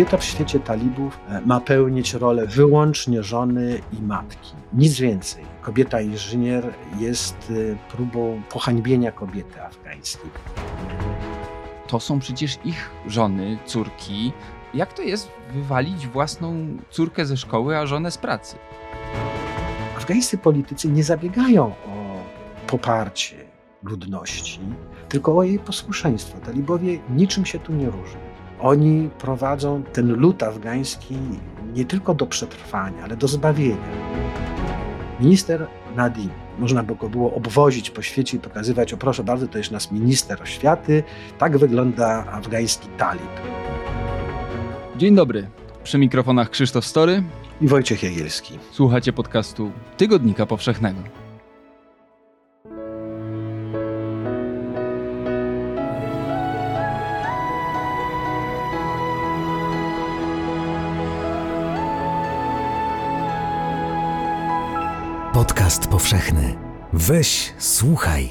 Kobieta w świecie talibów e, ma pełnić rolę wyłącznie żony i matki. Nic więcej. Kobieta inżynier jest e, próbą pohańbienia kobiety afgańskiej. To są przecież ich żony, córki. Jak to jest wywalić własną córkę ze szkoły, a żonę z pracy? Afgańscy politycy nie zabiegają o poparcie ludności, tylko o jej posłuszeństwo. Talibowie niczym się tu nie różnią. Oni prowadzą ten lud afgański nie tylko do przetrwania, ale do zbawienia. Minister Nadim, można by go było obwozić po świecie i pokazywać, o proszę bardzo, to jest nasz minister oświaty, tak wygląda afgański talib. Dzień dobry. Przy mikrofonach Krzysztof Story i Wojciech Jagielski. Słuchacie podcastu Tygodnika Powszechnego. Podcast powszechny. Weź, słuchaj.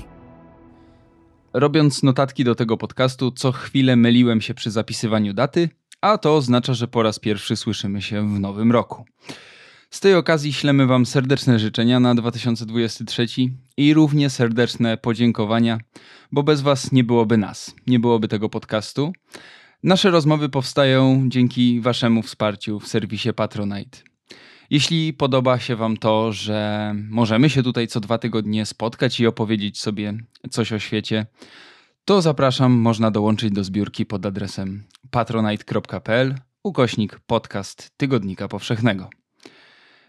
Robiąc notatki do tego podcastu, co chwilę myliłem się przy zapisywaniu daty, a to oznacza, że po raz pierwszy słyszymy się w nowym roku. Z tej okazji ślemy Wam serdeczne życzenia na 2023 i równie serdeczne podziękowania, bo bez Was nie byłoby nas, nie byłoby tego podcastu. Nasze rozmowy powstają dzięki Waszemu wsparciu w serwisie Patronite. Jeśli podoba się Wam to, że możemy się tutaj co dwa tygodnie spotkać i opowiedzieć sobie coś o świecie, to zapraszam, można dołączyć do zbiórki pod adresem patronite.pl ukośnik podcast Tygodnika Powszechnego.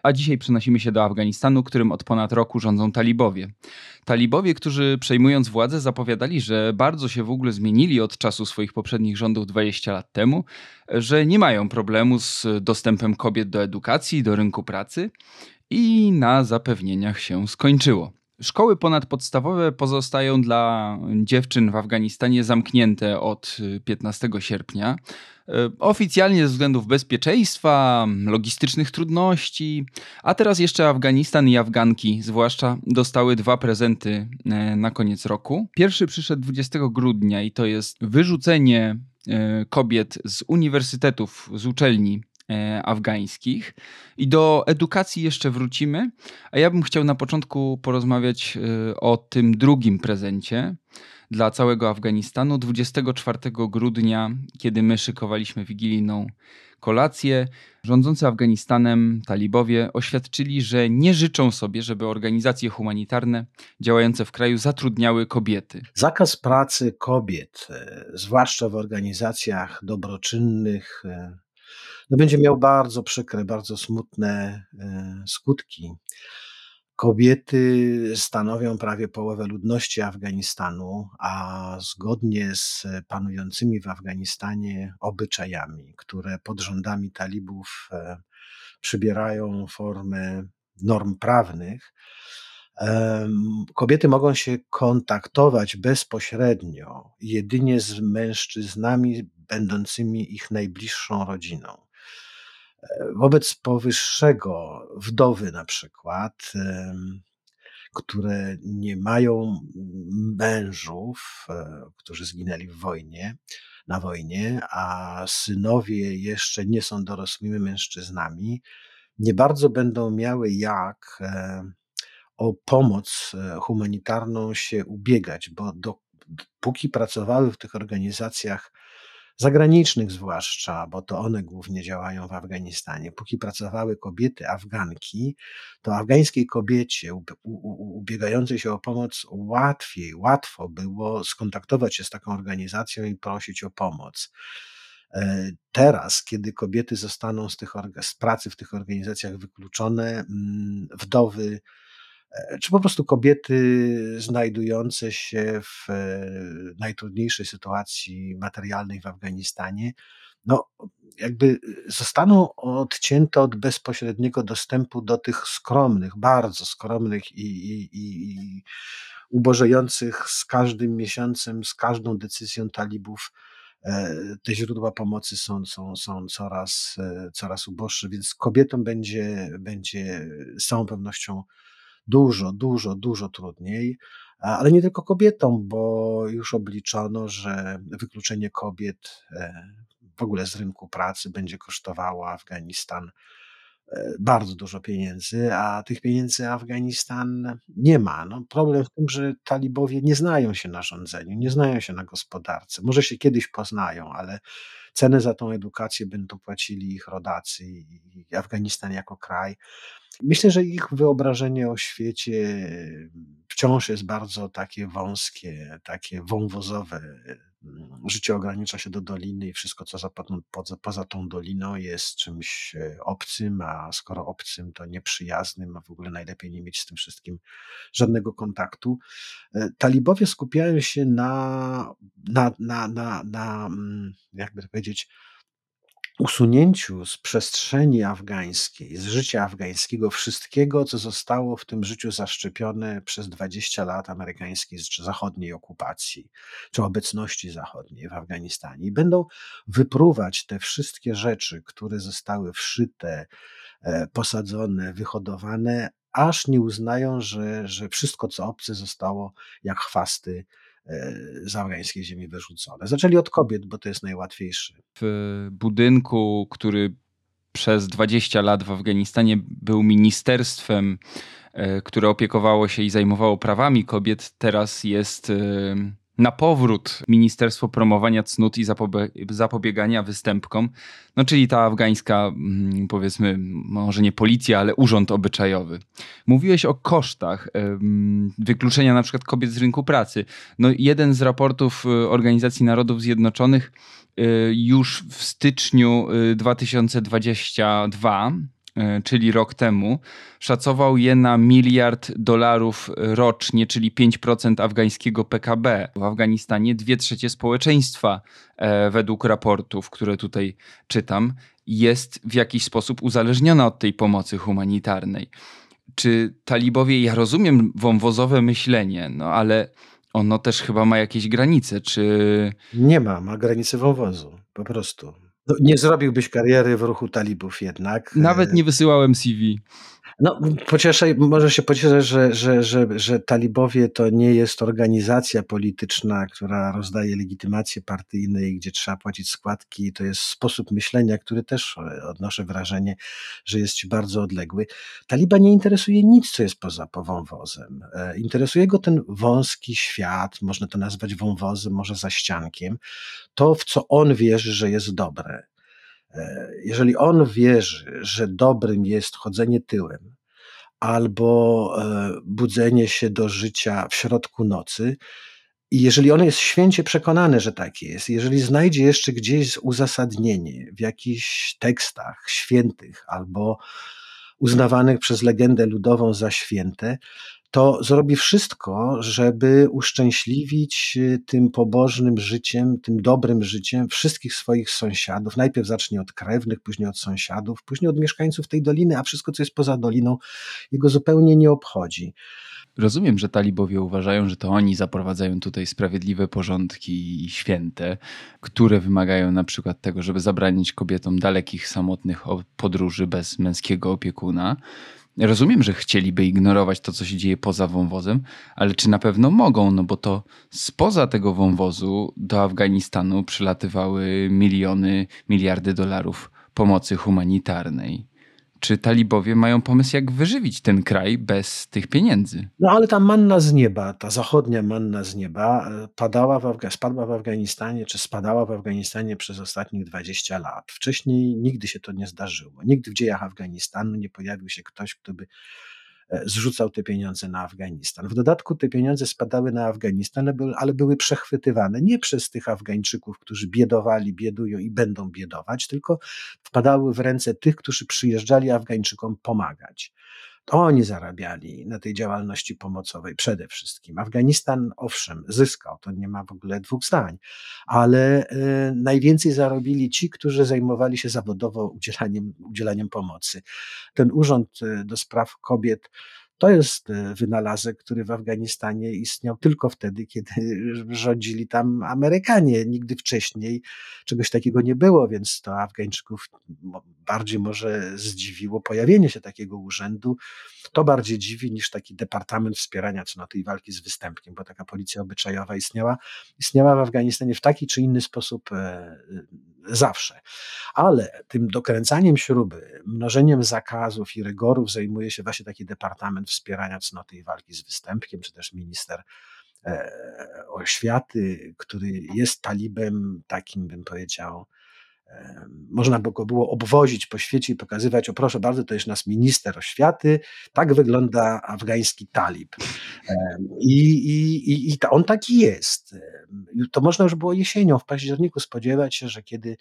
A dzisiaj przenosimy się do Afganistanu, którym od ponad roku rządzą talibowie. Talibowie, którzy przejmując władzę zapowiadali, że bardzo się w ogóle zmienili od czasu swoich poprzednich rządów 20 lat temu, że nie mają problemu z dostępem kobiet do edukacji, do rynku pracy i na zapewnieniach się skończyło. Szkoły ponadpodstawowe pozostają dla dziewczyn w Afganistanie zamknięte od 15 sierpnia. E, oficjalnie ze względów bezpieczeństwa, logistycznych trudności, a teraz jeszcze Afganistan i Afganki, zwłaszcza, dostały dwa prezenty e, na koniec roku. Pierwszy przyszedł 20 grudnia i to jest wyrzucenie kobiet z uniwersytetów, z uczelni afgańskich. I do edukacji jeszcze wrócimy, a ja bym chciał na początku porozmawiać o tym drugim prezencie dla całego Afganistanu. 24 grudnia, kiedy my szykowaliśmy wigilijną kolację, rządzący Afganistanem talibowie oświadczyli, że nie życzą sobie, żeby organizacje humanitarne działające w kraju zatrudniały kobiety. Zakaz pracy kobiet, e, zwłaszcza w organizacjach dobroczynnych, e, no będzie miał bardzo przykre, bardzo smutne e, skutki. Kobiety stanowią prawie połowę ludności Afganistanu, a zgodnie z panującymi w Afganistanie obyczajami, które pod rządami talibów e, przybierają formę norm prawnych, kobiety mogą się kontaktować bezpośrednio jedynie z mężczyznami będącymi ich najbliższą rodziną. Wobec powyższego wdowy na przykład, które nie mają mężów, e, którzy zginęli w wojnie, na wojnie, a synowie jeszcze nie są dorosłymi mężczyznami, nie bardzo będą miały jak e, o pomoc e, humanitarną się ubiegać, bo dopóki pracowały w tych organizacjach zagranicznych zwłaszcza, bo to one głównie działają w Afganistanie. Póki pracowały kobiety Afganki, to afgańskiej kobiecie ubiegającej się o pomoc łatwiej, łatwo było skontaktować się z taką organizacją i prosić o pomoc. E, teraz, kiedy kobiety zostaną z, tych, z pracy w tych organizacjach wykluczone, mm, wdowy czy po prostu kobiety znajdujące się w e, najtrudniejszej sytuacji materialnej w Afganistanie, no, jakby zostaną odcięte od bezpośredniego dostępu do tych skromnych, bardzo skromnych i, i, i ubożejących z każdym miesiącem, z każdą decyzją talibów. E, te źródła pomocy są, są, są coraz, coraz uboższe, więc kobietom będzie, będzie z całą pewnością dużo, dużo, dużo trudniej, ale nie tylko kobietom, bo już obliczono, że wykluczenie kobiet e, w ogóle z rynku pracy będzie kosztowało Afganistan e, bardzo dużo pieniędzy, a tych pieniędzy Afganistan nie ma. No, problem w tym, że talibowie nie znają się na rządzeniu, nie znają się na gospodarce. Może się kiedyś poznają, ale cenę za tą edukację będą płacili ich rodacy i Afganistan jako kraj. Myślę, że ich wyobrażenie o świecie wciąż jest bardzo takie wąskie, takie wąwozowe. Życie ogranicza się do doliny i wszystko, co za, poza, poza tą doliną jest czymś e, obcym, a skoro obcym, to nieprzyjaznym, a w ogóle najlepiej nie mieć z tym wszystkim żadnego kontaktu. E, talibowie skupiają się na, na, na, na, na mm, jakby to powiedzieć, usunięciu z przestrzeni afgańskiej, z życia afgańskiego wszystkiego, co zostało w tym życiu zaszczepione przez 20 lat amerykańskiej czy zachodniej okupacji, czy obecności zachodniej w Afganistanie. I będą wypruwać te wszystkie rzeczy, które zostały wszyte, e, posadzone, wyhodowane, aż nie uznają, że, że wszystko, co obce, zostało jak chwasty z afgańskiej ziemi wyrzucone. Zaczęli od kobiet, bo to jest najłatwiejsze. W budynku, który przez 20 lat w Afganistanie był ministerstwem, e, które opiekowało się i zajmowało prawami kobiet, teraz jest e, na powrót Ministerstwo Promowania Cnót i Zapobiegania Występkom, no czyli ta afgańska, mm, powiedzmy, może nie policja, ale urząd obyczajowy. Mówiłeś o kosztach wykluczenia na przykład kobiet z rynku pracy. No jeden z raportów y, Organizacji Narodów Zjednoczonych y, już w styczniu 2022 y, czyli rok temu, szacował je na miliard dolarów rocznie, czyli 5% afgańskiego PKB. W Afganistanie dwie trzecie społeczeństwa, e, według raportów, które tutaj czytam, jest w jakiś sposób uzależniona od tej pomocy humanitarnej. Czy talibowie, ja rozumiem wąwozowe myślenie, no ale ono też chyba ma jakieś granice, czy... Nie ma, ma granice wąwozu, po prostu. No, nie zrobiłbyś kariery w ruchu talibów jednak. Nawet nie wysyłałem CV. No, pocieszaj, może się pocieszać, że, że, że, że talibowie to nie jest organizacja polityczna, która rozdaje legitymacje partyjne i gdzie trzeba płacić składki. To jest sposób myślenia, który też e, odnoszę wrażenie, że jest ci bardzo odległy. Taliba nie interesuje nic, co jest poza wąwozem. E, interesuje go ten wąski świat, można to nazwać wąwozem, może zaściankiem. To, w co on wierzy, że jest dobre. E, jeżeli on wierzy, że dobrym jest chodzenie tyłem albo e, budzenie się do życia w środku nocy, i jeżeli on jest święcie przekonany, że tak jest, jeżeli znajdzie jeszcze gdzieś uzasadnienie w jakichś tekstach świętych albo uznawanych przez legendę ludową za święte, to zrobi wszystko, żeby uszczęśliwić y, tym pobożnym życiem, tym dobrym życiem wszystkich swoich sąsiadów. Najpierw zacznie od krewnych, później od sąsiadów, później od mieszkańców tej doliny, a wszystko, co jest poza doliną, jego zupełnie nie obchodzi. Rozumiem, że talibowie uważają, że to oni zaprowadzają tutaj sprawiedliwe porządki święte, które wymagają na przykład tego, żeby zabranić kobietom dalekich, samotnych podróży bez męskiego opiekuna. Rozumiem, że chcieliby ignorować to, co się dzieje poza wąwozem, ale czy na pewno mogą? No bo to spoza tego wąwozu do Afganistanu przylatywały miliony, miliardy dolarów pomocy humanitarnej. Czy talibowie mają pomysł, jak wyżywić ten kraj bez tych pieniędzy? No ale ta manna z nieba, ta zachodnia manna z nieba e, padała w Afga- spadła w Afganistanie, czy spadała w Afganistanie przez ostatnich 20 lat. Wcześniej nigdy się to nie zdarzyło. Nigdy w dziejach Afganistanu nie pojawił się ktoś, kto by zrzucał te pieniądze na Afganistan. W dodatku te pieniądze spadały na Afganistan, ale były przechwytywane nie przez tych Afgańczyków, którzy biedowali, biedują i będą biedować, tylko wpadały w ręce tych, którzy przyjeżdżali Afgańczykom pomagać. To oni zarabiali na tej działalności pomocowej przede wszystkim. Afganistan, owszem, zyskał, to nie ma w ogóle dwóch zdań, ale y, najwięcej zarobili ci, którzy zajmowali się zawodowo udzielaniem, udzielaniem pomocy. Ten urząd y, do spraw kobiet to jest e, wynalazek, który w Afganistanie istniał tylko wtedy, kiedy rządzili tam Amerykanie. Nigdy wcześniej czegoś takiego nie było, więc to Afgańczyków bardziej może zdziwiło pojawienie się takiego urzędu. To bardziej dziwi niż taki Departament Wspierania Cnoty i Walki z Występkiem, bo taka policja obyczajowa istniała, istniała w Afganistanie w taki czy inny sposób e, zawsze. Ale tym dokręcaniem śruby, mnożeniem zakazów i rygorów zajmuje się właśnie taki Departament Wspierania Cnoty i Walki z Występkiem, czy też minister e, oświaty, który jest talibem takim, bym powiedział, można by go było obwozić po świecie i pokazywać, o proszę bardzo, to jest nasz minister oświaty, tak wygląda afgański talib. I, i, i on taki jest. To można już było jesienią, w październiku spodziewać się, że kiedy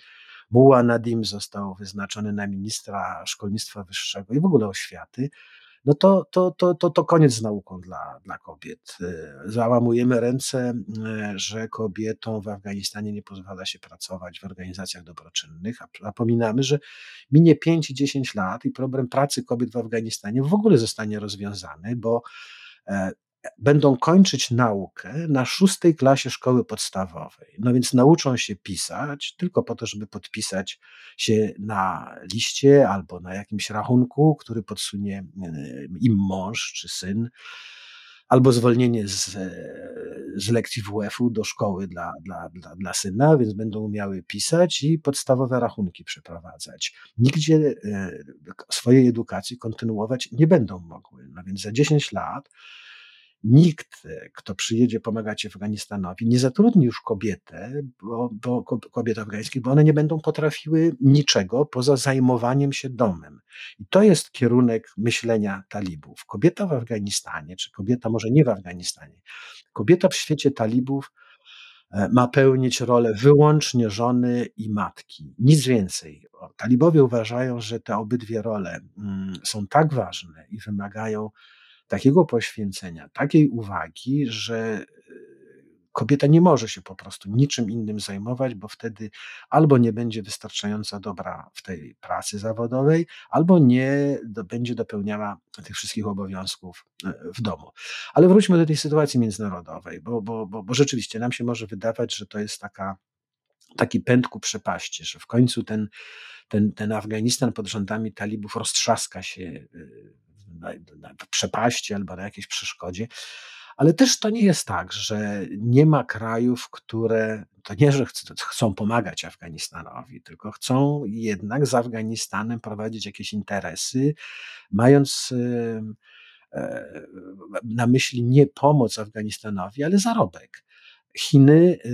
Muła Nadim został wyznaczony na ministra szkolnictwa wyższego i w ogóle oświaty, no to, to, to, to, to koniec z nauką dla, dla kobiet. E, załamujemy ręce, e, że kobietom w Afganistanie nie pozwala się pracować w organizacjach dobroczynnych, a zapominamy, że minie 5-10 lat i problem pracy kobiet w Afganistanie w ogóle zostanie rozwiązany, bo e, będą kończyć naukę na szóstej klasie szkoły podstawowej. No więc nauczą się pisać tylko po to, żeby podpisać się na liście albo na jakimś rachunku, który podsunie e, im mąż czy syn, albo zwolnienie z, z lekcji WF-u do szkoły dla, dla, dla, dla syna, więc będą umiały pisać i podstawowe rachunki przeprowadzać. Nigdzie e, swojej edukacji kontynuować nie będą mogły. No więc za 10 lat nikt, kto przyjedzie pomagać Afganistanowi, nie zatrudni już kobietę, bo, bo, kobiet afgańskich, bo one nie będą potrafiły niczego poza zajmowaniem się domem. I to jest kierunek myślenia talibów. Kobieta w Afganistanie, czy kobieta może nie w Afganistanie, kobieta w świecie talibów e, ma pełnić rolę wyłącznie żony i matki, nic więcej. Talibowie uważają, że te obydwie role mm, są tak ważne i wymagają takiego poświęcenia, takiej uwagi, że e, kobieta nie może się po prostu niczym innym zajmować, bo wtedy albo nie będzie wystarczająco dobra w tej pracy zawodowej, albo nie do, będzie dopełniała tych wszystkich obowiązków e, w domu. Ale wróćmy do tej sytuacji międzynarodowej, bo, bo, bo, bo rzeczywiście nam się może wydawać, że to jest taka, taki pęd ku przepaści, że w końcu ten, ten, ten Afganistan pod rządami talibów roztrzaska się e, na, na przepaści albo na jakiejś przeszkodzie. Ale też to nie jest tak, że nie ma krajów, które to nie, że chcą pomagać Afganistanowi, tylko chcą jednak z Afganistanem prowadzić jakieś interesy, mając e, na myśli nie pomoc Afganistanowi, ale zarobek. Chiny e,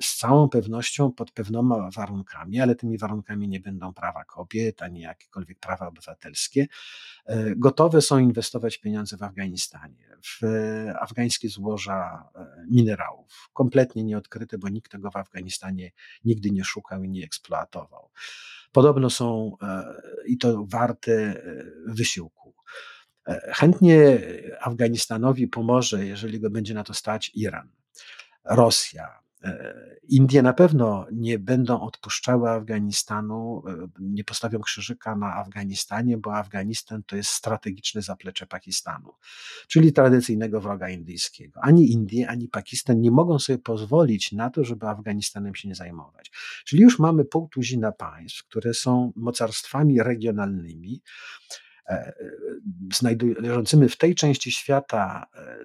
z całą pewnością pod pewnymi warunkami, ale tymi warunkami nie będą prawa kobiet, ani jakiekolwiek prawa obywatelskie, e, gotowe są inwestować pieniądze w Afganistanie, w afgańskie złoża e, minerałów, kompletnie nieodkryte, bo nikt tego w Afganistanie nigdy nie szukał i nie eksploatował. Podobno są e, i to warte wysiłku. Chętnie Afganistanowi pomoże, jeżeli go będzie na to stać, Iran. Rosja, E, Indie na pewno nie będą odpuszczały Afganistanu, e, nie postawią krzyżyka na Afganistanie, bo Afganistan to jest strategiczne zaplecze Pakistanu, czyli tradycyjnego wroga indyjskiego. Ani Indie, ani Pakistan nie mogą sobie pozwolić na to, żeby Afganistanem się nie zajmować. Czyli już mamy pół tuzina państw, które są mocarstwami regionalnymi, E, leżącymi w tej części świata, e,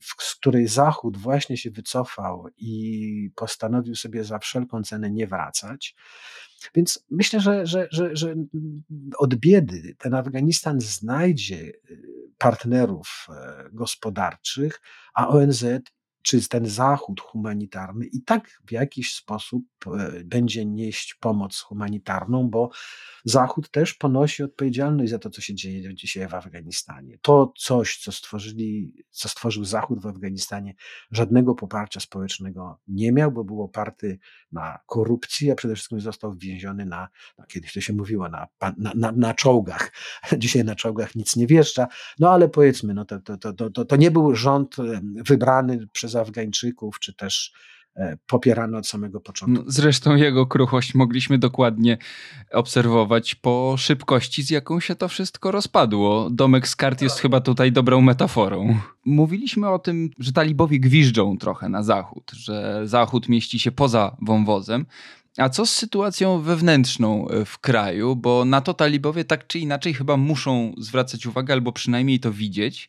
z której Zachód właśnie się wycofał i postanowił sobie za wszelką cenę nie wracać. Więc myślę, że, że, że, że od biedy ten Afganistan znajdzie e, partnerów gospodarczych, a ONZ czy ten zachód humanitarny i tak w jakiś sposób e, będzie nieść pomoc humanitarną, bo Zachód też ponosi odpowiedzialność za to, co się dzieje dzisiaj w Afganistanie. To coś, co stworzyli, co stworzył Zachód w Afganistanie, żadnego poparcia społecznego nie miał, bo był oparty na korupcji, a przede wszystkim został więziony na, no kiedyś to się mówiło, na, na, na, na czołgach. Dzisiaj na czołgach nic nie wjeżdża, no ale powiedzmy, no to, to, to, to, to nie był rząd wybrany przez przez Afgańczyków, czy też e, popierany od samego początku. No, zresztą jego kruchość mogliśmy dokładnie obserwować po szybkości, z jaką się to wszystko rozpadło. Domek z kart jest chyba tutaj dobrą metaforą. Mówiliśmy o tym, że talibowie gwiżdżą trochę na zachód, że zachód mieści się poza wąwozem. A co z sytuacją wewnętrzną e, w kraju? Bo na to talibowie tak czy inaczej chyba muszą zwracać uwagę, albo przynajmniej to widzieć.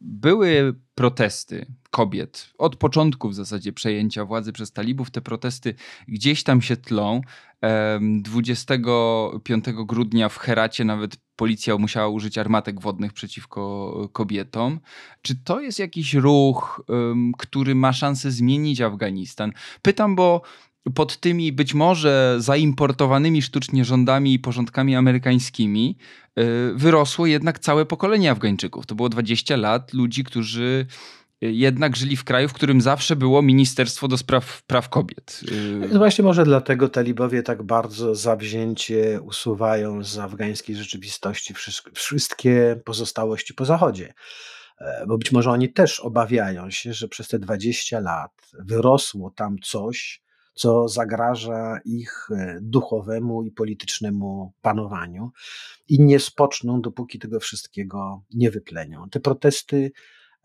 Były protesty kobiet. Od początku w zasadzie przejęcia władzy przez talibów te protesty gdzieś tam się tlą. 25 grudnia w Heracie nawet policja musiała użyć armatek wodnych przeciwko kobietom. Czy to jest jakiś ruch, który ma szansę zmienić Afganistan? Pytam, bo pod tymi być może zaimportowanymi sztucznie rządami i porządkami amerykańskimi y, wyrosło jednak całe pokolenie Afgańczyków. To było 20 lat ludzi, którzy y, jednak żyli w kraju, w którym zawsze było Ministerstwo do Spraw Praw Kobiet. Y, właśnie może dlatego talibowie tak bardzo zawzięcie usuwają z afgańskiej rzeczywistości wszystkie pozostałości po Zachodzie. E, bo być może oni też obawiają się, że przez te 20 lat wyrosło tam coś, co zagraża ich e, duchowemu i politycznemu panowaniu i nie spoczną, dopóki tego wszystkiego nie wyplenią. Te protesty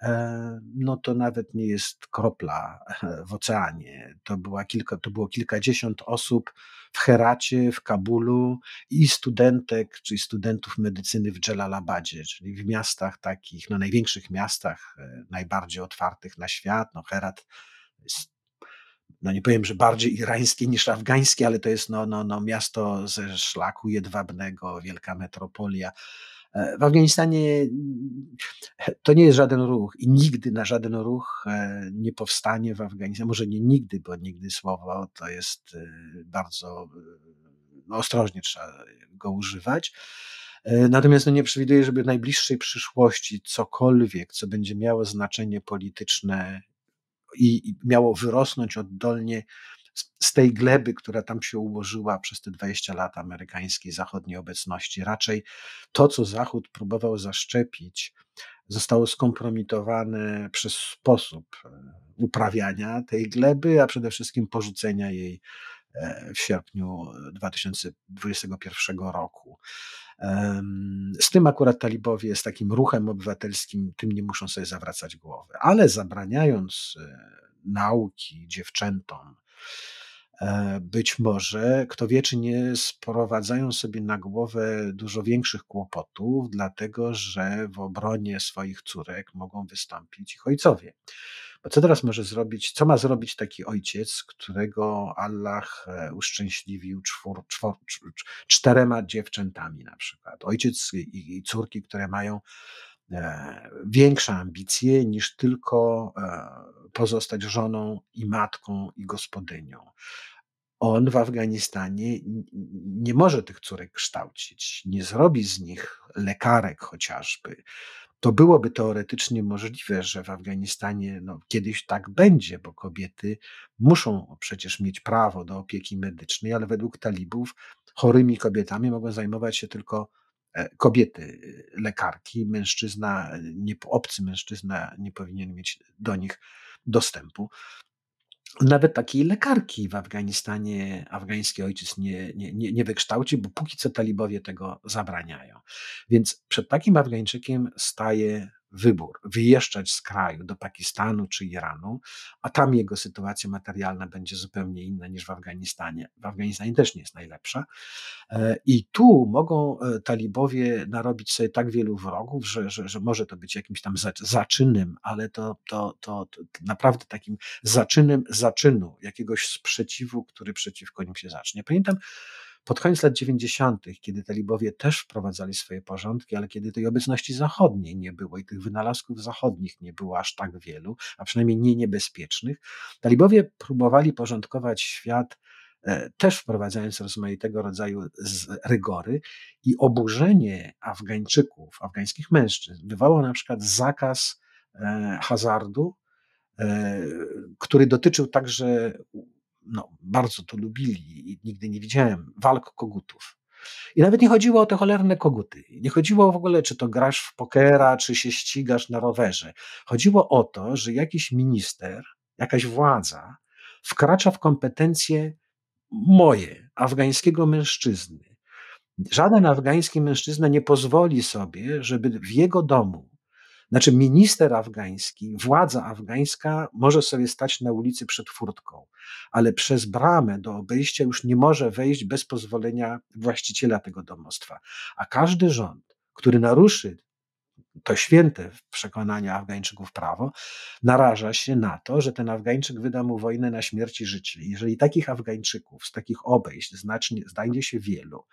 e, no to nawet nie jest kropla e, w oceanie. To, była kilka, to było kilkadziesiąt osób w Heracie, w Kabulu i studentek, czyli studentów medycyny w Dżelalabadzie, czyli w miastach takich, no największych miastach, najbardziej otwartych na świat. No Herat jest no nie powiem, że bardziej irańskie niż afgańskie, ale to jest no, no, no miasto ze szlaku jedwabnego, wielka metropolia. E, w Afganistanie to nie jest żaden ruch i nigdy na żaden ruch e, nie powstanie w Afganistanie. Może nie nigdy, bo nigdy słowo to jest e, bardzo no, ostrożnie trzeba go używać. Natomiast no, nie przewiduję, żeby w najbliższej przyszłości cokolwiek, co będzie miało znaczenie polityczne i miało wyrosnąć oddolnie z tej gleby, która tam się ułożyła przez te 20 lat amerykańskiej zachodniej obecności. Raczej to, co Zachód próbował zaszczepić, zostało skompromitowane przez sposób e, uprawiania tej gleby, a przede wszystkim porzucenia jej w sierpniu 2021 roku. Z tym akurat talibowie, z takim ruchem obywatelskim, tym nie muszą sobie zawracać głowy. Ale zabraniając e, nauki dziewczętom, e, być może, kto wie, czy nie sprowadzają sobie na głowę dużo większych kłopotów, dlatego że w obronie swoich córek mogą wystąpić ich ojcowie. Bo co teraz może zrobić, co ma zrobić taki ojciec, którego Allah e, uszczęśliwił czwór, czwór, czterema dziewczętami na przykład. Ojciec i, i córki, które mają e, większe ambicje niż tylko e, pozostać żoną i matką i gospodynią. On w Afganistanie nie może tych córek kształcić, nie zrobi z nich lekarek chociażby, to byłoby teoretycznie możliwe, że w Afganistanie no, kiedyś tak będzie, bo kobiety muszą przecież mieć prawo do opieki medycznej, ale według talibów chorymi kobietami mogą zajmować się tylko e, kobiety, lekarki, mężczyzna, nie, obcy mężczyzna nie powinien mieć do nich dostępu. Nawet takiej lekarki w Afganistanie afgański ojciec nie, nie, nie, nie wykształci, bo póki co talibowie tego zabraniają. Więc przed takim Afgańczykiem staje wybór wyjeżdżać z kraju do Pakistanu czy Iranu, a tam jego sytuacja materialna będzie zupełnie inna niż w Afganistanie. W Afganistanie też nie jest najlepsza. E, I tu mogą e, talibowie narobić sobie tak wielu wrogów, że, że, że może to być jakimś tam zaczynem, ale to, to, to, to naprawdę takim zaczynem zaczynu, jakiegoś sprzeciwu, który przeciwko nim się zacznie. Pamiętam, pod koniec lat 90., kiedy talibowie też wprowadzali swoje porządki, ale kiedy tej obecności zachodniej nie było i tych wynalazków zachodnich nie było aż tak wielu, a przynajmniej nie niebezpiecznych, talibowie próbowali porządkować świat e, też wprowadzając rozmaitego rodzaju rygory i oburzenie Afgańczyków, afgańskich mężczyzn wywołał na przykład zakaz e, hazardu, e, który dotyczył także no, bardzo to lubili i nigdy nie widziałem walk kogutów. I nawet nie chodziło o te cholerne koguty. Nie chodziło w ogóle, czy to grasz w pokera, czy się ścigasz na rowerze. Chodziło o to, że jakiś minister, jakaś władza wkracza w kompetencje moje, afgańskiego mężczyzny. Żaden afgański mężczyzna nie pozwoli sobie, żeby w jego domu znaczy, minister afgański, władza afgańska może sobie stać na ulicy przed furtką, ale przez bramę do obejścia już nie może wejść bez pozwolenia właściciela tego domostwa. A każdy rząd, który naruszy to święte w przekonaniu Afgańczyków prawo, naraża się na to, że ten Afgańczyk wyda mu wojnę na śmierć i życie. Jeżeli takich Afgańczyków z takich obejść znacznie, znajdzie się wielu,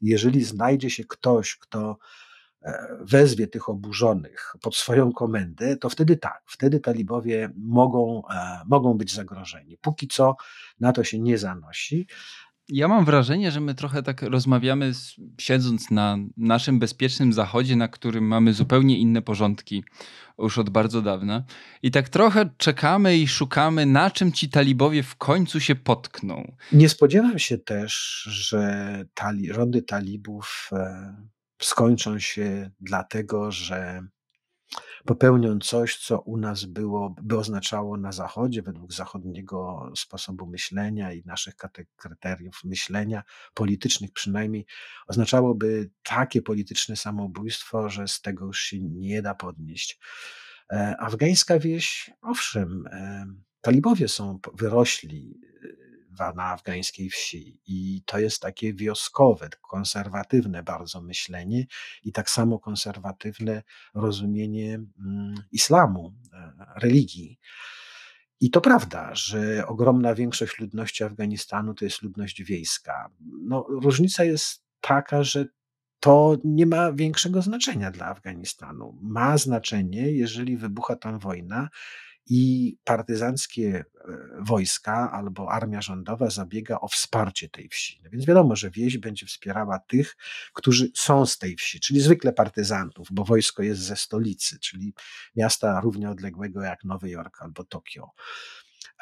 jeżeli znajdzie się ktoś, kto wezwie tych oburzonych pod swoją komendę, to wtedy tak, wtedy talibowie mogą, e, mogą być zagrożeni. Póki co na to się nie zanosi. Ja mam wrażenie, że my trochę tak rozmawiamy, siedząc na naszym bezpiecznym zachodzie, na którym mamy zupełnie inne porządki już od bardzo dawna. I tak trochę czekamy i szukamy, na czym ci talibowie w końcu się potkną. Nie spodziewam się też, że tali, rządy talibów e, skończą się dlatego, że popełnią coś, co u nas było, by oznaczało na Zachodzie, według zachodniego sposobu myślenia i naszych kryteriów myślenia, politycznych przynajmniej, oznaczałoby takie polityczne samobójstwo, że z tego już się nie da podnieść. E, afgańska wieś, owszem, e, talibowie są wyrośli na afgańskiej wsi. I to jest takie wioskowe, konserwatywne bardzo myślenie i tak samo konserwatywne rozumienie mm, islamu, e, religii. I to prawda, że ogromna większość ludności Afganistanu to jest ludność wiejska. No, różnica jest taka, że to nie ma większego znaczenia dla Afganistanu. Ma znaczenie, jeżeli wybucha tam wojna i partyzanckie e, wojska albo armia rządowa zabiega o wsparcie tej wsi. No więc wiadomo, że wieś będzie wspierała tych, którzy są z tej wsi, czyli zwykle partyzantów, bo wojsko jest ze stolicy, czyli miasta równie odległego jak Nowy Jork albo Tokio.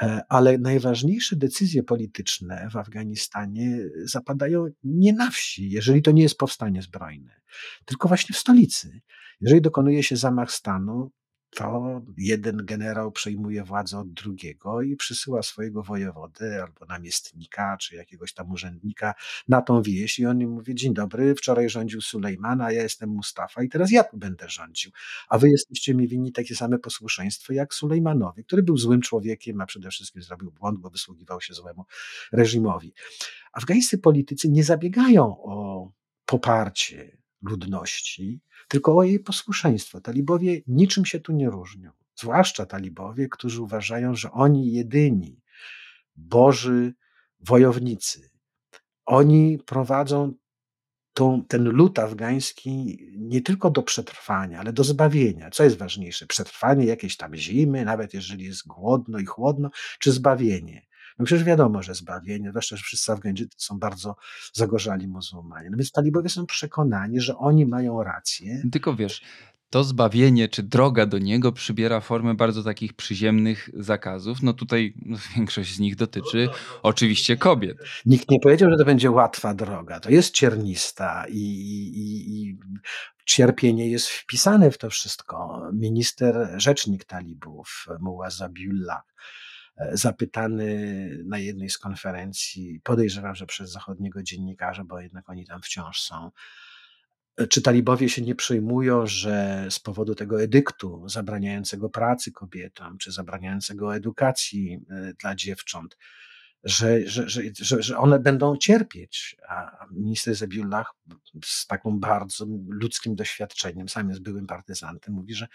E, ale najważniejsze decyzje polityczne w Afganistanie zapadają nie na wsi, jeżeli to nie jest powstanie zbrojne, tylko właśnie w stolicy. Jeżeli dokonuje się zamach stanu, to jeden generał przejmuje władzę od drugiego i przysyła swojego wojewodę albo namiestnika, czy jakiegoś tam urzędnika na tą wieś i on im mówi, dzień dobry, wczoraj rządził Sulejman, a ja jestem Mustafa i teraz ja tu będę rządził, a wy jesteście mi winni takie same posłuszeństwo jak Sulejmanowi, który był złym człowiekiem, a przede wszystkim zrobił błąd, bo wysługiwał się złemu reżimowi. Afgańscy politycy nie zabiegają o poparcie ludności, tylko o jej posłuszeństwo. Talibowie niczym się tu nie różnią. Zwłaszcza talibowie, którzy uważają, że oni jedyni, boży wojownicy, oni prowadzą tą, ten lud afgański nie tylko do przetrwania, ale do zbawienia. Co jest ważniejsze? Przetrwanie jakiejś tam zimy, nawet jeżeli jest głodno i chłodno, czy zbawienie? No przecież wiadomo, że zbawienie, zwłaszcza, że wszyscy Afgańczycy są bardzo zagorzali muzułmanie. No więc talibowie są przekonani, że oni mają rację. Tylko wiesz, to zbawienie czy droga do niego przybiera formę bardzo takich przyziemnych zakazów. No tutaj no, większość z nich dotyczy oczywiście kobiet. Nikt nie powiedział, że to będzie łatwa droga. To jest ciernista i, i, i cierpienie jest wpisane w to wszystko. Minister, rzecznik talibów, Muaz Zabiullah, zapytany na jednej z konferencji, podejrzewam, że przez zachodniego dziennikarza, bo jednak oni tam wciąż są, e, czy talibowie się nie przejmują, że z powodu tego edyktu zabraniającego pracy kobietom, czy zabraniającego edukacji e, dla dziewcząt, że, że, że, że one będą cierpieć. A minister Zabiullah z taką bardzo ludzkim doświadczeniem, sam jest byłym partyzantem, mówi, że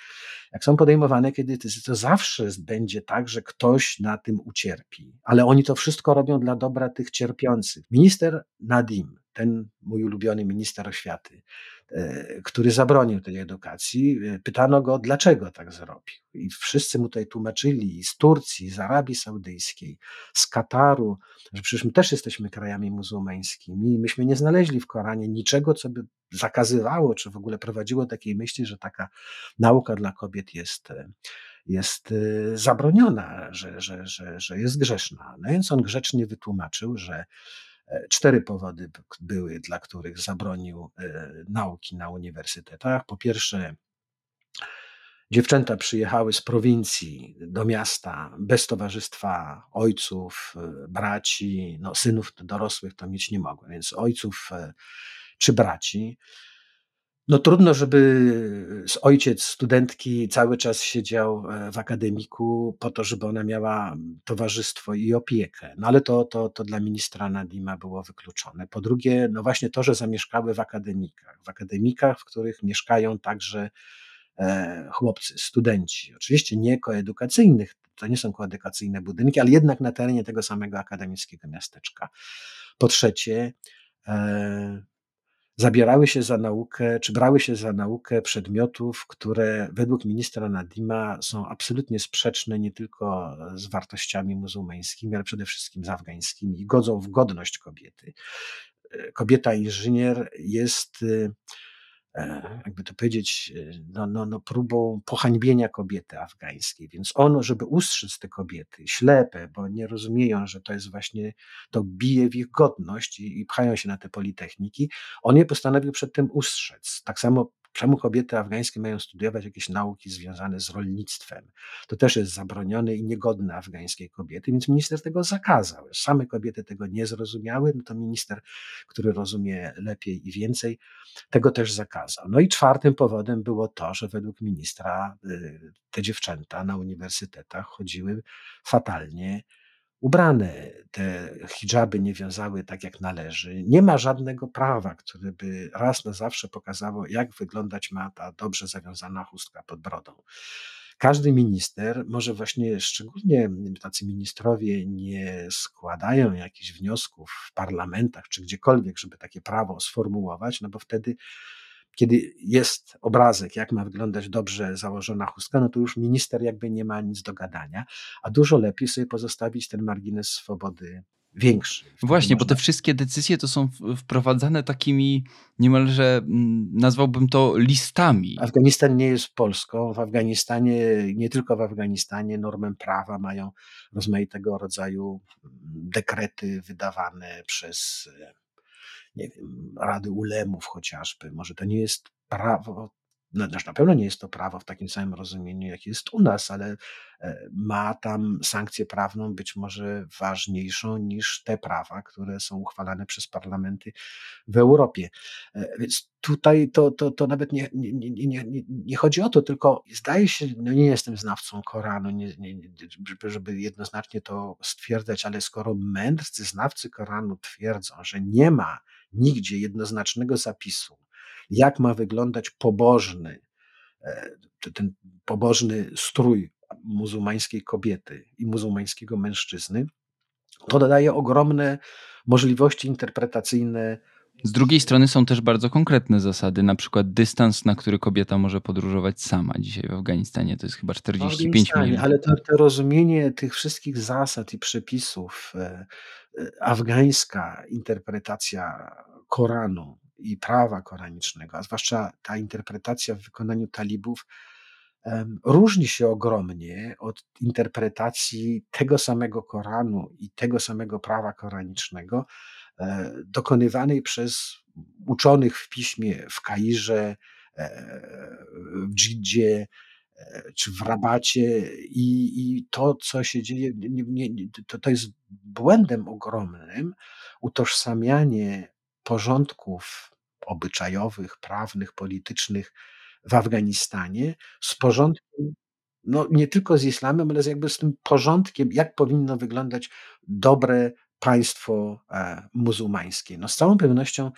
jak są podejmowane kiedy to zawsze będzie tak, że ktoś na tym ucierpi. Ale oni to wszystko robią dla dobra tych cierpiących. Minister Nadim, ten mój ulubiony minister oświaty, który zabronił tej edukacji. E, pytano go, dlaczego tak zrobił. I wszyscy mu tutaj tłumaczyli z Turcji, z Arabii Saudyjskiej, z Kataru, że przecież my też jesteśmy krajami muzułmańskimi i myśmy nie znaleźli w Koranie niczego, co by zakazywało, czy w ogóle prowadziło do takiej myśli, że taka nauka dla kobiet jest e, jest zabroniona, że, że, że, że jest grzeszna. No więc on grzecznie wytłumaczył, że Cztery powody były, dla których zabronił e, nauki na uniwersytetach. Po pierwsze, dziewczęta przyjechały z prowincji do miasta bez towarzystwa ojców, e, braci, no, synów dorosłych to mieć nie mogły, więc ojców e, czy braci. No trudno, żeby ojciec studentki cały czas siedział e, w akademiku po to, żeby ona miała towarzystwo i opiekę. No ale to, to, to dla ministra Nadima było wykluczone. Po drugie, no właśnie to, że zamieszkały w akademikach. W akademikach, w których mieszkają także e, chłopcy, studenci, oczywiście nie koedukacyjnych, to nie są koedukacyjne budynki, ale jednak na terenie tego samego akademickiego miasteczka. Po trzecie, e, zabierały się za naukę, czy brały się za naukę przedmiotów, które według ministra Nadima są absolutnie sprzeczne nie tylko z wartościami muzułmańskimi, ale przede wszystkim z afgańskimi i godzą w godność kobiety. Kobieta inżynier jest E, jakby to powiedzieć, e, no, no, no próbą pohańbienia kobiety afgańskiej. Więc on, żeby ustrzec te kobiety, ślepe, bo nie rozumieją, że to jest właśnie, to bije w ich godność i, i pchają się na te politechniki, on je postanowił przed tym ustrzec. Tak samo Czemu kobiety afgańskie mają studiować jakieś nauki związane z rolnictwem? To też jest zabronione i niegodne afgańskiej kobiety, więc minister tego zakazał. Same kobiety tego nie zrozumiały, no to minister, który rozumie lepiej i więcej, tego też zakazał. No i czwartym powodem było to, że według ministra y, te dziewczęta na uniwersytetach chodziły fatalnie ubrane, te hijaby nie wiązały tak jak należy. Nie ma żadnego prawa, które by raz na zawsze pokazało, jak wyglądać ma ta dobrze zawiązana chustka pod brodą. Każdy minister, może właśnie szczególnie tacy ministrowie nie składają jakichś wniosków w parlamentach czy gdziekolwiek, żeby takie prawo sformułować, no bo wtedy kiedy jest obrazek, jak ma wyglądać dobrze założona chustka, no to już minister jakby nie ma nic do gadania, a dużo lepiej sobie pozostawić ten margines swobody większy. Właśnie, bo te wszystkie decyzje to są wprowadzane takimi niemalże, mm, nazwałbym to listami. Afganistan nie jest Polską. W Afganistanie, nie tylko w Afganistanie, normę prawa mają rozmaitego rodzaju mm, dekrety wydawane przez nie wiem, Rady Ulemów chociażby. Może to nie jest prawo, no, na pewno nie jest to prawo w takim samym rozumieniu, jak jest u nas, ale e, ma tam sankcję prawną być może ważniejszą niż te prawa, które są uchwalane przez parlamenty w Europie. E, więc tutaj to, to, to nawet nie, nie, nie, nie, nie chodzi o to, tylko zdaje się, no nie jestem znawcą Koranu, nie, nie, żeby jednoznacznie to stwierdzać, ale skoro mędrcy znawcy Koranu twierdzą, że nie ma nigdzie jednoznacznego zapisu, jak ma wyglądać pobożny, e, ten pobożny strój muzułmańskiej kobiety i muzułmańskiego mężczyzny, to daje ogromne możliwości interpretacyjne. Z drugiej strony są też bardzo konkretne zasady, na przykład dystans, na który kobieta może podróżować sama dzisiaj w Afganistanie, to jest chyba 45 mil. Ale to, to rozumienie tych wszystkich zasad i przepisów, e, afgańska interpretacja Koranu i prawa koranicznego, a zwłaszcza ta interpretacja w wykonaniu talibów, różni się ogromnie od interpretacji tego samego Koranu i tego samego prawa koranicznego, e, dokonywanej przez uczonych w piśmie w Kairze, e, w Dżidzie, czy w Rabacie i, i to, co się dzieje, nie, nie, to, to jest błędem ogromnym utożsamianie porządków obyczajowych, prawnych, politycznych w Afganistanie z porządkiem, no nie tylko z islamem, ale jakby z tym porządkiem, jak powinno wyglądać dobre państwo e, muzułmańskie. No z całą pewnością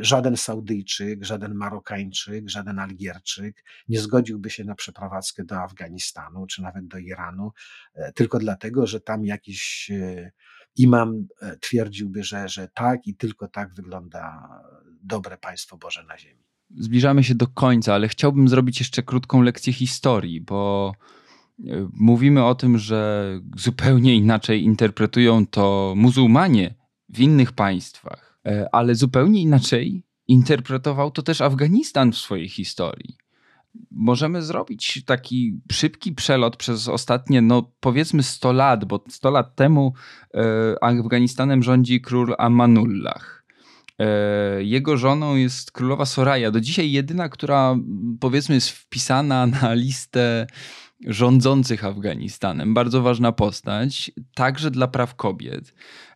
żaden Saudyjczyk, żaden Marokańczyk, żaden Algierczyk nie zgodziłby się na przeprowadzkę do Afganistanu czy nawet do Iranu, e, tylko dlatego, że tam jakiś imam e, twierdziłby, że, że tak i tylko tak wygląda dobre państwo Boże na ziemi. Zbliżamy się do końca, ale chciałbym zrobić jeszcze krótką lekcję historii, bo e, mówimy o tym, że zupełnie inaczej interpretują to muzułmanie w innych państwach, e, ale zupełnie inaczej interpretował to też Afganistan w swojej historii możemy zrobić taki szybki przelot przez ostatnie, no powiedzmy 100 lat, bo 100 lat temu e, Afganistanem rządzi król Amanullah. E, jego żoną jest królowa Soraya. Do dzisiaj jedyna, która powiedzmy jest wpisana na listę rządzących Afganistanem. Bardzo ważna postać, także dla praw kobiet.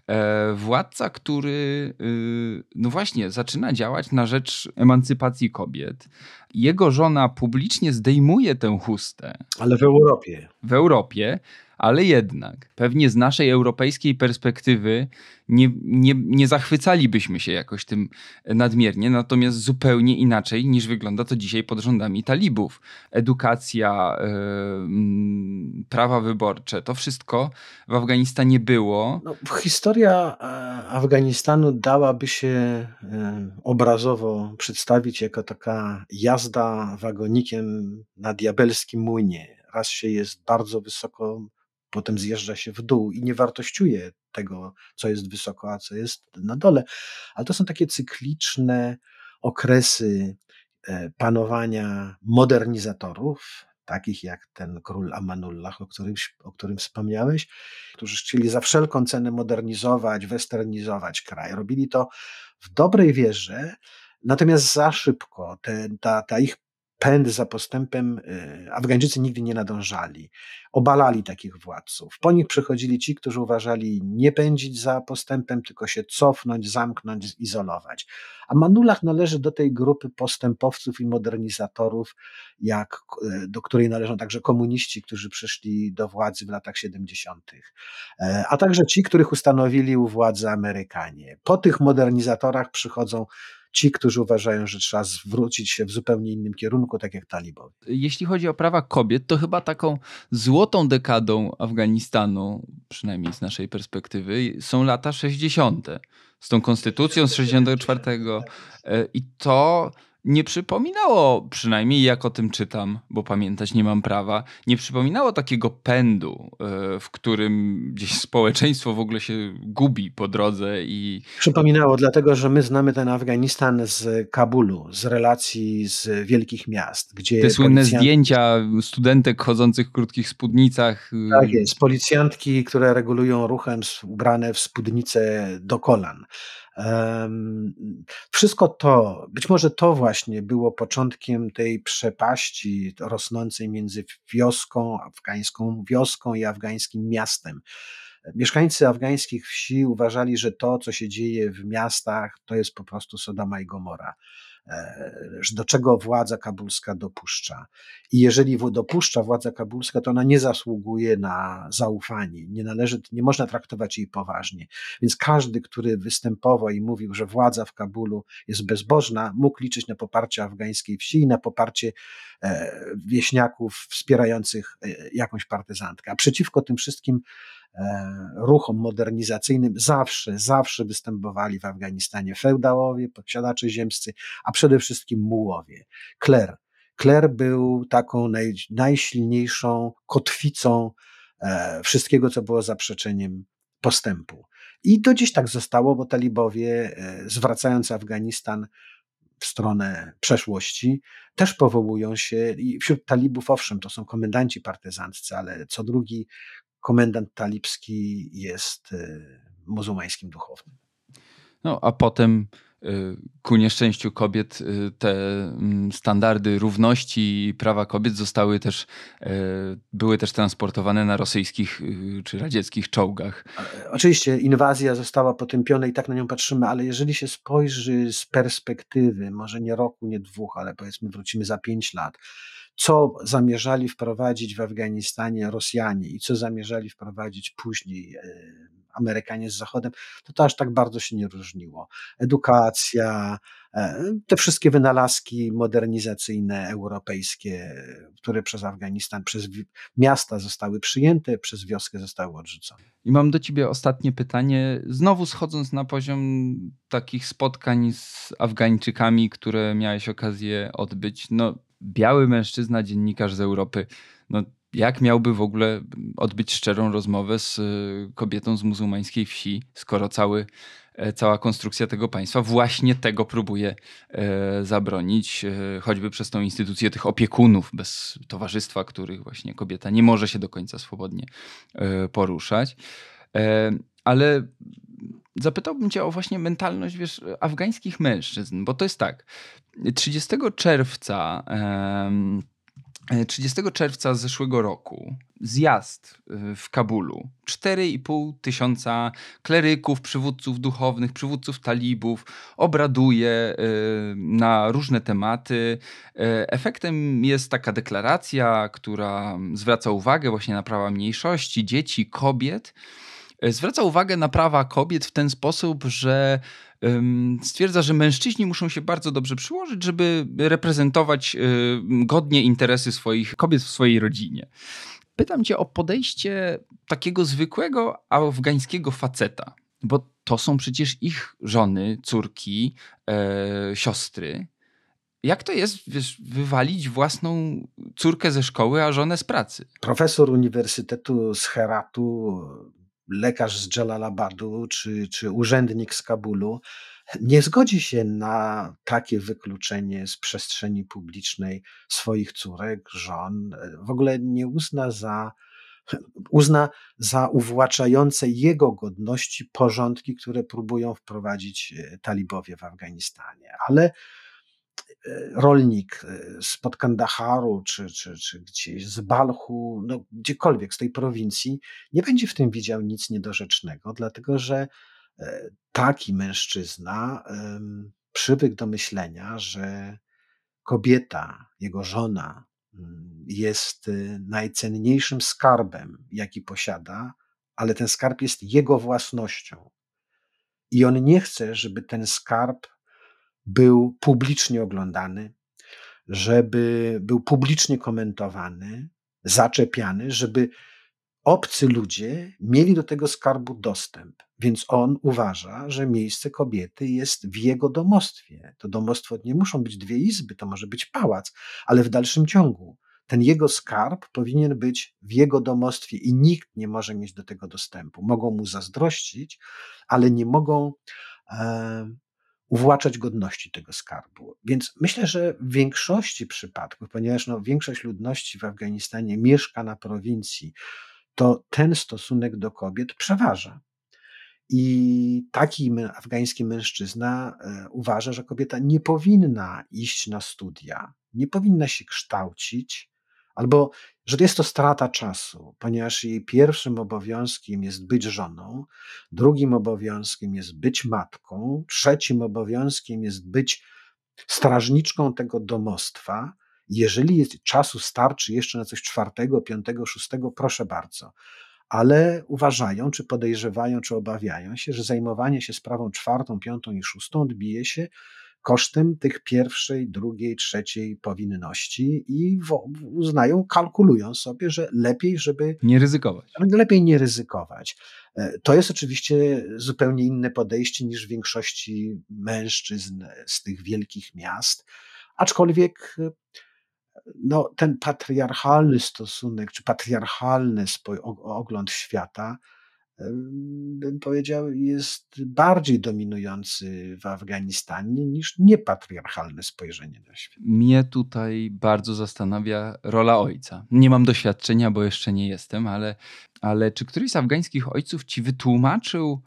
E, władca, który y, no właśnie zaczyna działać na rzecz emancypacji kobiet. Jego żona publicznie zdejmuje tę chustę. Ale w Europie. W Europie, ale jednak pewnie z naszej europejskiej perspektywy nie, nie, nie zachwycalibyśmy się jakoś tym nadmiernie, natomiast zupełnie inaczej niż wygląda to dzisiaj pod rządami talibów. Edukacja, yy, prawa wyborcze, to wszystko w Afganistanie było. No, historia e, Afganistanu dałaby się e, obrazowo przedstawić jako taka jazda wagonikiem na diabelskim młynie. Raz się jest bardzo wysoko, potem zjeżdża się w dół i nie wartościuje tego, co jest wysoko, a co jest na dole. Ale to są takie cykliczne okresy e, panowania modernizatorów, takich jak ten król Amanullah, o którym, o którym wspomniałeś, którzy chcieli za wszelką cenę modernizować, westernizować kraj. Robili to w dobrej wierze, natomiast za szybko. Te, ta, ta ich pęd za postępem y, Afgańczycy nigdy nie nadążali. Obalali takich władców. Po nich przychodzili ci, którzy uważali nie pędzić za postępem, tylko się cofnąć, zamknąć, izolować. A Manulach należy do tej grupy postępowców i modernizatorów, jak, y, do której należą także komuniści, którzy przyszli do władzy w latach 70., e, a także ci, których ustanowili u władzy Amerykanie. Po tych modernizatorach przychodzą ci, którzy uważają, że trzeba zwrócić się w zupełnie innym kierunku, tak jak talibowie. Jeśli chodzi o prawa kobiet, to chyba taką złotą dekadą Afganistanu, przynajmniej z naszej perspektywy, są lata 60. Z tą konstytucją z 64. E, I to nie przypominało, przynajmniej jak o tym czytam, bo pamiętać nie mam prawa, nie przypominało takiego pędu, e, w którym gdzieś społeczeństwo w ogóle się gubi po drodze i... Przypominało, dlatego że my znamy ten Afganistan z Kabulu, z relacji z wielkich miast, gdzie... Te słynne policjant... zdjęcia studentek chodzących w krótkich spódnicach. Y, tak jest, policjantki, które regulują ruchem ubrane w spódnice do kolan. Wszystko to, być może to właśnie było początkiem tej przepaści rosnącej między wioską, afgańską wioską i afgańskim miastem. Mieszkańcy afgańskich wsi uważali, że to, co się dzieje w miastach, to jest po prostu Sodoma i Gomora. E, do czego władza kabulska dopuszcza. I jeżeli dopuszcza władza kabulska, to ona nie zasługuje na zaufanie, nie należy, nie można traktować jej poważnie. Więc każdy, który występował i mówił, że władza w Kabulu jest bezbożna, mógł liczyć na poparcie afgańskiej wsi i na poparcie e, wieśniaków wspierających e, jakąś partyzantkę. A przeciwko tym wszystkim ruchom modernizacyjnym zawsze, zawsze występowali w Afganistanie feudałowie, posiadacze ziemscy, a przede wszystkim mułowie. Kler. Kler był taką naj, najsilniejszą kotwicą e, wszystkiego, co było zaprzeczeniem postępu. I to dziś tak zostało, bo talibowie, e, zwracając Afganistan w stronę przeszłości, też powołują się, i wśród talibów, owszem, to są komendanci partyzanccy, ale co drugi komendant talibski jest y, muzułmańskim duchownym. No, a potem y, ku nieszczęściu kobiet y, te mm, standardy równości i prawa kobiet zostały też, były też transportowane na rosyjskich czy radzieckich czołgach. Oczywiście inwazja została potępiona i tak na nią patrzymy, ale jeżeli się spojrzy z perspektywy, może nie roku, nie dwóch, ale powiedzmy wrócimy za pięć lat, co zamierzali wprowadzić w Afganistanie Rosjanie i co zamierzali wprowadzić później e, Amerykanie z Zachodem, to to aż tak bardzo się nie różniło. Edukacja, e, te wszystkie wynalazki modernizacyjne europejskie, które przez Afganistan, przez miasta zostały przyjęte, przez wioskę zostały odrzucone. I mam do ciebie ostatnie pytanie, znowu schodząc na poziom takich spotkań z Afgańczykami, które miałeś okazję odbyć. No, biały mężczyzna, dziennikarz z Europy, no jak miałby w ogóle odbyć szczerą rozmowę z y, kobietą z muzułmańskiej wsi, skoro cały, e, cała konstrukcja tego państwa właśnie tego próbuje e, zabronić, e, choćby przez tą instytucję tych opiekunów bez towarzystwa, których właśnie kobieta nie może się do końca swobodnie poruszać. Ale zapytałbym cię o właśnie mentalność, wiesz, afgańskich mężczyzn, bo to jest tak, 30 czerwca 30 czerwca zeszłego roku zjazd y, w Kabulu. 4,5 tysiąca kleryków, przywódców duchownych, przywódców talibów obraduje y, na różne tematy. Efektem jest taka deklaracja, która zwraca uwagę właśnie na prawa mniejszości, dzieci, kobiet. Zwraca uwagę na prawa kobiet w ten sposób, że stwierdza, że mężczyźni muszą się bardzo dobrze przyłożyć, żeby reprezentować godnie interesy swoich kobiet w swojej rodzinie. Pytam cię o podejście takiego zwykłego afgańskiego faceta, bo to są przecież ich żony, córki, e, siostry. Jak to jest wiesz, wywalić własną córkę ze szkoły, a żonę z pracy? Profesor Uniwersytetu z Heratu, lekarz z Jalalabadu czy, czy urzędnik z Kabulu nie zgodzi się na takie wykluczenie z przestrzeni publicznej swoich córek, żon, w ogóle nie uzna za uzna za uwłaczające jego godności porządki, które próbują wprowadzić e, talibowie w Afganistanie. Ale e, rolnik e, spod Kandaharu, czy, czy, czy gdzieś z Balchu, no gdziekolwiek z tej prowincji, nie będzie w tym widział nic niedorzecznego, dlatego że taki mężczyzna przywykł do myślenia, że kobieta, jego żona, mm, jest y, najcenniejszym skarbem, jaki posiada, ale ten skarb jest jego własnością. I on nie chce, żeby ten skarb był publicznie oglądany, żeby był publicznie komentowany, zaczepiany, żeby obcy ludzie mieli do tego skarbu dostęp. Więc on uważa, że miejsce kobiety jest w jego domostwie. To domostwo nie muszą być dwie izby, to może być pałac, ale w dalszym ciągu ten jego skarb powinien być w jego domostwie i nikt nie może mieć do tego dostępu. Mogą mu zazdrościć, ale nie mogą e, uwłaczać godności tego skarbu. Więc myślę, że w większości przypadków, ponieważ no, większość ludności w Afganistanie mieszka na prowincji, to ten stosunek do kobiet przeważa. I taki afgański mężczyzna e, uważa, że kobieta nie powinna iść na studia, nie powinna się kształcić, albo że jest to strata czasu, ponieważ jej pierwszym obowiązkiem jest być żoną, drugim obowiązkiem jest być matką, trzecim obowiązkiem jest być strażniczką tego domostwa, jeżeli jest czasu starczy jeszcze na coś czwartego, piątego, szóstego, proszę bardzo. Ale uważają, czy podejrzewają, czy obawiają się, że zajmowanie się sprawą czwartą, piątą i szóstą odbije się kosztem tych pierwszej, drugiej, trzeciej powinności i uznają, kalkulują sobie, że lepiej, żeby. Nie ryzykować. Lepiej nie ryzykować. E, to jest oczywiście zupełnie inne podejście niż w większości mężczyzn z tych wielkich miast, aczkolwiek no, ten patriarchalny stosunek, czy patriarchalny ogląd świata, bym powiedział, jest bardziej dominujący w Afganistanie niż niepatriarchalne spojrzenie na świat. Mnie tutaj bardzo zastanawia rola ojca. Nie mam doświadczenia, bo jeszcze nie jestem, ale, ale czy któryś z afgańskich ojców ci wytłumaczył,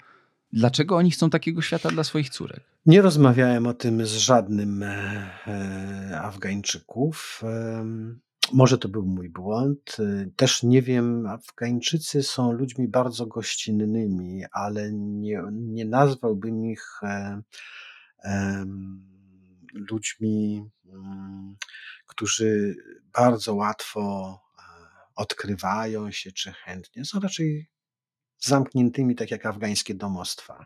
Dlaczego oni chcą takiego świata dla swoich córek? Nie rozmawiałem o tym z żadnym e, e, Afgańczyków. Może to był mój błąd. E, też nie wiem, Afgańczycy są ludźmi bardzo gościnnymi, ale nie, nie nazwałbym ich ludźmi, mm, którzy bardzo łatwo odkrywają się czy chętnie. Są raczej zamkniętymi, tak jak afgańskie domostwa.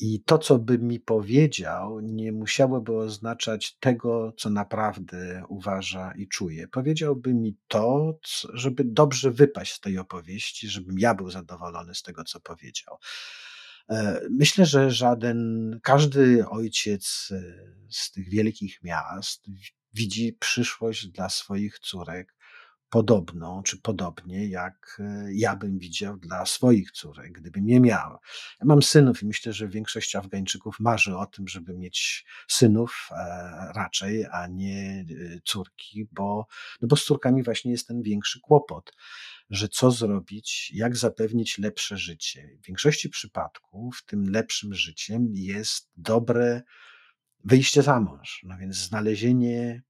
I to, co by mi powiedział, nie musiałoby oznaczać tego, co naprawdę uważa i czuje. Powiedziałby mi to, żeby dobrze wypaść z tej opowieści, żebym ja był zadowolony z tego, co powiedział. E, myślę, że żaden, każdy ojciec e, z tych wielkich miast widzi przyszłość dla swoich córek podobną czy podobnie, jak e, ja bym widział dla swoich córek, gdybym je miał. Ja mam synów i myślę, że większość Afgańczyków marzy o tym, żeby mieć synów e, raczej, a nie e, córki, bo, no bo z córkami właśnie jest ten większy kłopot, że co zrobić, jak zapewnić lepsze życie. W większości przypadków tym lepszym życiem jest dobre wyjście za mąż, no więc znalezienie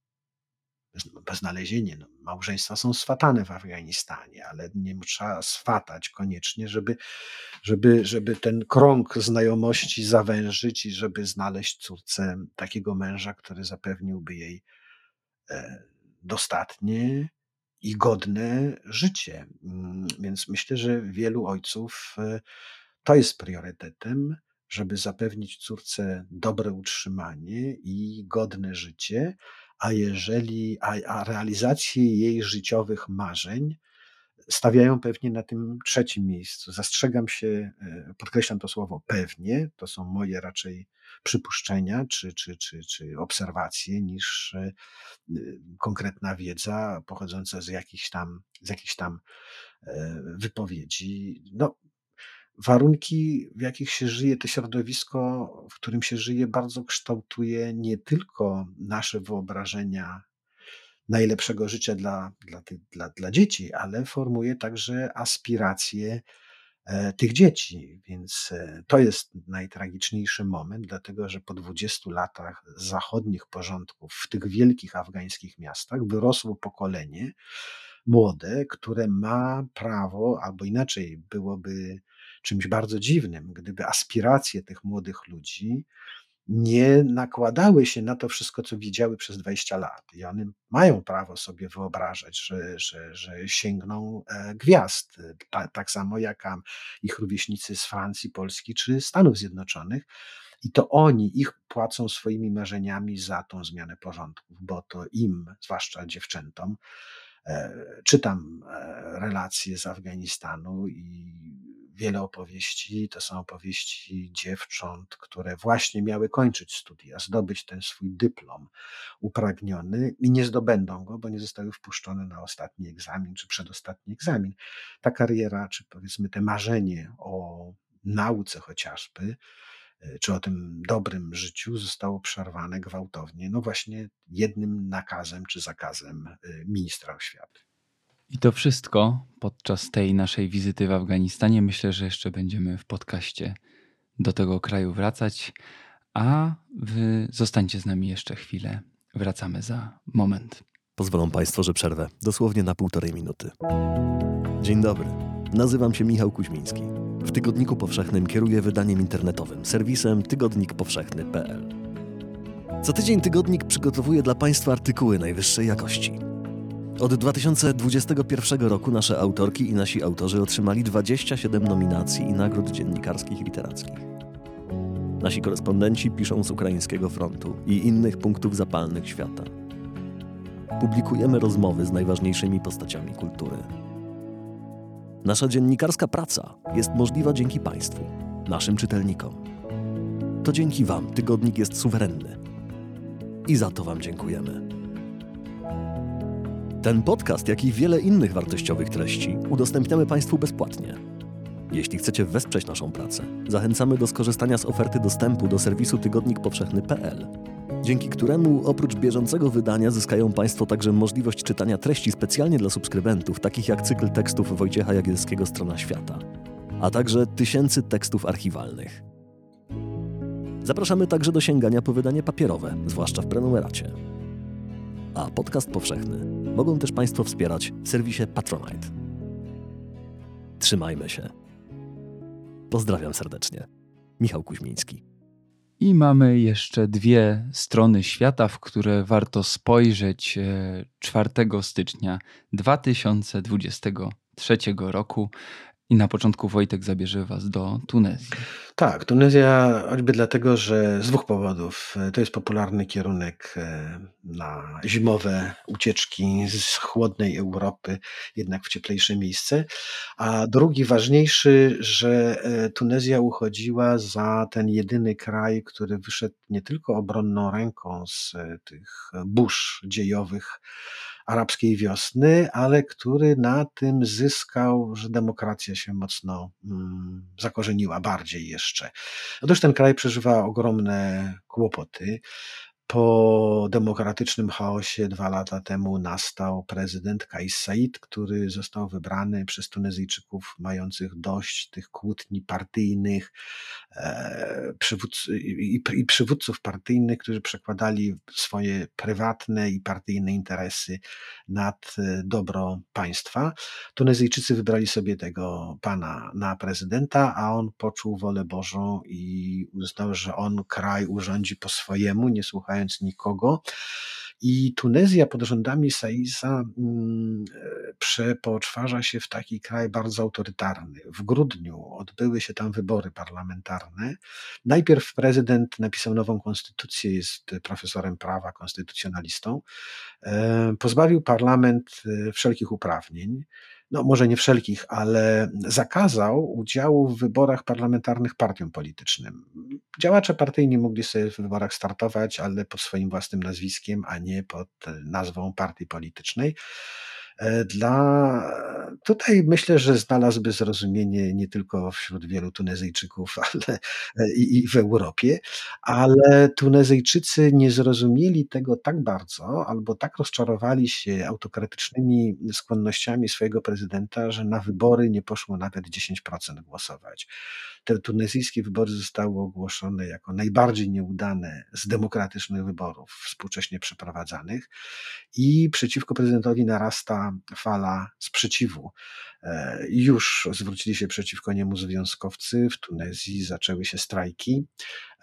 znalezienie. No, małżeństwa są swatane w Afganistanie, ale nie trzeba swatać koniecznie, żeby, żeby, żeby ten krąg znajomości zawężyć i żeby znaleźć córce takiego męża, który zapewniłby jej e, dostatnie i godne życie. Mm, więc myślę, że wielu ojców e, to jest priorytetem, żeby zapewnić córce dobre utrzymanie i godne życie, a jeżeli, a, a realizację jej życiowych marzeń stawiają pewnie na tym trzecim miejscu. Zastrzegam się, e, podkreślam to słowo pewnie, to są moje raczej przypuszczenia czy, czy, czy, czy obserwacje niż e, konkretna wiedza pochodząca z jakichś tam, z jakichś tam e, wypowiedzi. No, warunki, w jakich się żyje, to środowisko, w którym się żyje, bardzo kształtuje nie tylko nasze wyobrażenia najlepszego życia dla, dla, dla, dla dzieci, ale formuje także aspiracje e, tych dzieci. Więc e, to jest najtragiczniejszy moment, dlatego że po 20 latach zachodnich porządków w tych wielkich afgańskich miastach wyrosło pokolenie młode, które ma prawo, albo inaczej byłoby czymś bardzo dziwnym, gdyby aspiracje tych młodych ludzi nie nakładały się na to wszystko, co widziały przez 20 lat. I one mają prawo sobie wyobrażać, że, że, że sięgną e, gwiazd, tak, tak samo jak ich rówieśnicy z Francji, Polski czy Stanów Zjednoczonych. I to oni, ich płacą swoimi marzeniami za tą zmianę porządków, bo to im, zwłaszcza dziewczętom, e, czytam e, relacje z Afganistanu i wiele opowieści. To są opowieści dziewcząt, które właśnie miały kończyć studia, zdobyć ten swój dyplom upragniony i nie zdobędą go, bo nie zostały wpuszczone na ostatni egzamin czy przedostatni egzamin. Ta kariera, czy powiedzmy te marzenie o nauce chociażby, e, czy o tym dobrym życiu zostało przerwane gwałtownie, no właśnie jednym nakazem czy zakazem e, ministra oświaty. I to wszystko podczas tej naszej wizyty w Afganistanie. Myślę, że jeszcze będziemy w podcaście do tego kraju wracać, a wy zostańcie z nami jeszcze chwilę. Wracamy za moment. Pozwolą Państwo, że przerwę dosłownie na półtorej minuty. Dzień dobry. Nazywam się Michał Kuźmiński. W Tygodniku Powszechnym kieruję wydaniem internetowym, serwisem tygodnikpowszechny.pl. Co tydzień tygodnik przygotowuje dla Państwa artykuły najwyższej jakości od 2021 roku nasze autorki i nasi autorzy otrzymali 27 nominacji i nagród dziennikarskich i literackich. Nasi korespondenci piszą z ukraińskiego frontu i innych punktów zapalnych świata. Publikujemy rozmowy z najważniejszymi postaciami kultury. Nasza dziennikarska praca jest możliwa dzięki Państwu, naszym czytelnikom. To dzięki Wam tygodnik jest suwerenny. I za to Wam dziękujemy. Ten podcast, jak i wiele innych wartościowych treści udostępniamy Państwu bezpłatnie. Jeśli chcecie wesprzeć naszą pracę, zachęcamy do skorzystania z oferty dostępu do serwisu tygodnikpowszechny.pl, dzięki któremu oprócz bieżącego wydania zyskają Państwo także możliwość czytania treści specjalnie dla subskrybentów, takich jak cykl tekstów Wojciecha Jagielskiego Strona Świata, a także tysięcy tekstów archiwalnych. Zapraszamy także do sięgania po wydanie papierowe, zwłaszcza w prenumeracie. A podcast powszechny mogą też Państwo wspierać w serwisie Patronite. Trzymajmy się. Pozdrawiam serdecznie. Michał Kuźmiński. I mamy jeszcze dwie strony świata, w które warto spojrzeć 4 e, stycznia 2023 roku. I na początku Wojtek zabierze Was do Tunezji. Tak, Tunezja choćby dlatego, że z dwóch powodów. To jest popularny kierunek e, na zimowe ucieczki z chłodnej Europy, jednak w cieplejsze miejsce. A drugi ważniejszy, że e, Tunezja uchodziła za ten jedyny kraj, który wyszedł nie tylko obronną ręką z e, tych burz dziejowych, arabskiej wiosny, ale który na tym zyskał, że demokracja się mocno mm, zakorzeniła bardziej jeszcze. Otóż ten kraj przeżywa ogromne kłopoty. Po demokratycznym chaosie dwa lata temu nastał prezydent Kais Said, który został wybrany przez Tunezyjczyków mających dość tych kłótni partyjnych, e, i, i przywódców partyjnych, którzy przekładali swoje prywatne i partyjne interesy nad dobro państwa. Tunezyjczycy wybrali sobie tego pana na prezydenta, a on poczuł wolę Bożą i uznał, że on kraj urządzi po swojemu, nie słuchając nikogo. I Tunezja pod rządami Saisa mm, przepoczwarza się w taki kraj bardzo autorytarny. W grudniu odbyły się tam wybory parlamentarne. Najpierw prezydent napisał nową konstytucję, jest profesorem prawa, konstytucjonalistą. E, pozbawił parlament e, wszelkich uprawnień no może nie wszelkich, ale zakazał udziału w wyborach parlamentarnych partiom politycznym. Działacze partyjni mogli sobie w wyborach startować, ale pod swoim własnym nazwiskiem, a nie pod nazwą partii politycznej. E, dla tutaj myślę, że znalazłby zrozumienie nie tylko wśród wielu Tunezyjczyków, ale e, i, i w Europie, ale Tunezyjczycy nie zrozumieli tego tak bardzo, albo tak rozczarowali się autokratycznymi skłonnościami swojego prezydenta, że na wybory nie poszło nawet 10% głosować. Te tunezyjskie wybory zostały ogłoszone jako najbardziej nieudane z demokratycznych wyborów współcześnie przeprowadzanych i przeciwko prezydentowi narasta fala sprzeciwu. E, już zwrócili się przeciwko niemu związkowcy, w Tunezji zaczęły się strajki.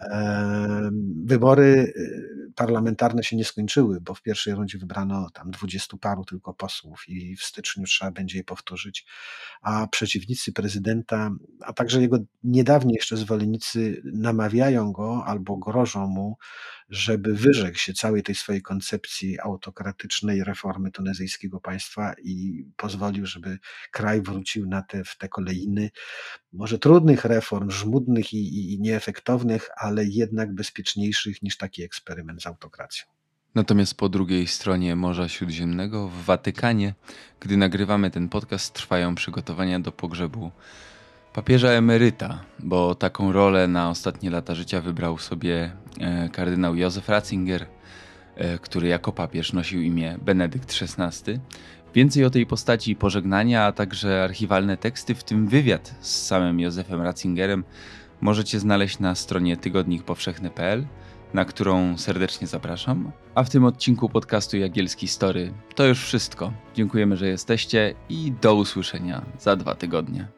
E, wybory e, parlamentarne się nie skończyły, bo w pierwszej rundzie wybrano tam dwudziestu paru tylko posłów i w styczniu trzeba będzie je powtórzyć, a przeciwnicy prezydenta, a także jego niedawni jeszcze zwolennicy namawiają go albo grożą mu, żeby wyrzekł się całej tej swojej koncepcji autokratycznej reformy tunezyjskiego państwa i pozwolił, żeby kraj wrócił na te, w te kolejny, może trudnych reform, żmudnych i, i, i nieefektownych, ale jednak bezpieczniejszych niż taki eksperyment z autokracją. Natomiast po drugiej stronie Morza Śródziemnego, w Watykanie, gdy nagrywamy ten podcast, trwają przygotowania do pogrzebu papieża emeryta, bo taką rolę na ostatnie lata życia wybrał sobie e, kardynał Józef Ratzinger, e, który jako papież nosił imię Benedykt XVI. Więcej o tej postaci pożegnania, a także archiwalne teksty, w tym wywiad z samym Józefem Ratzingerem, możecie znaleźć na stronie tygodnikpowszechny.pl, na którą serdecznie zapraszam. A w tym odcinku podcastu Jagielski Story to już wszystko. Dziękujemy, że jesteście i do usłyszenia za dwa tygodnie.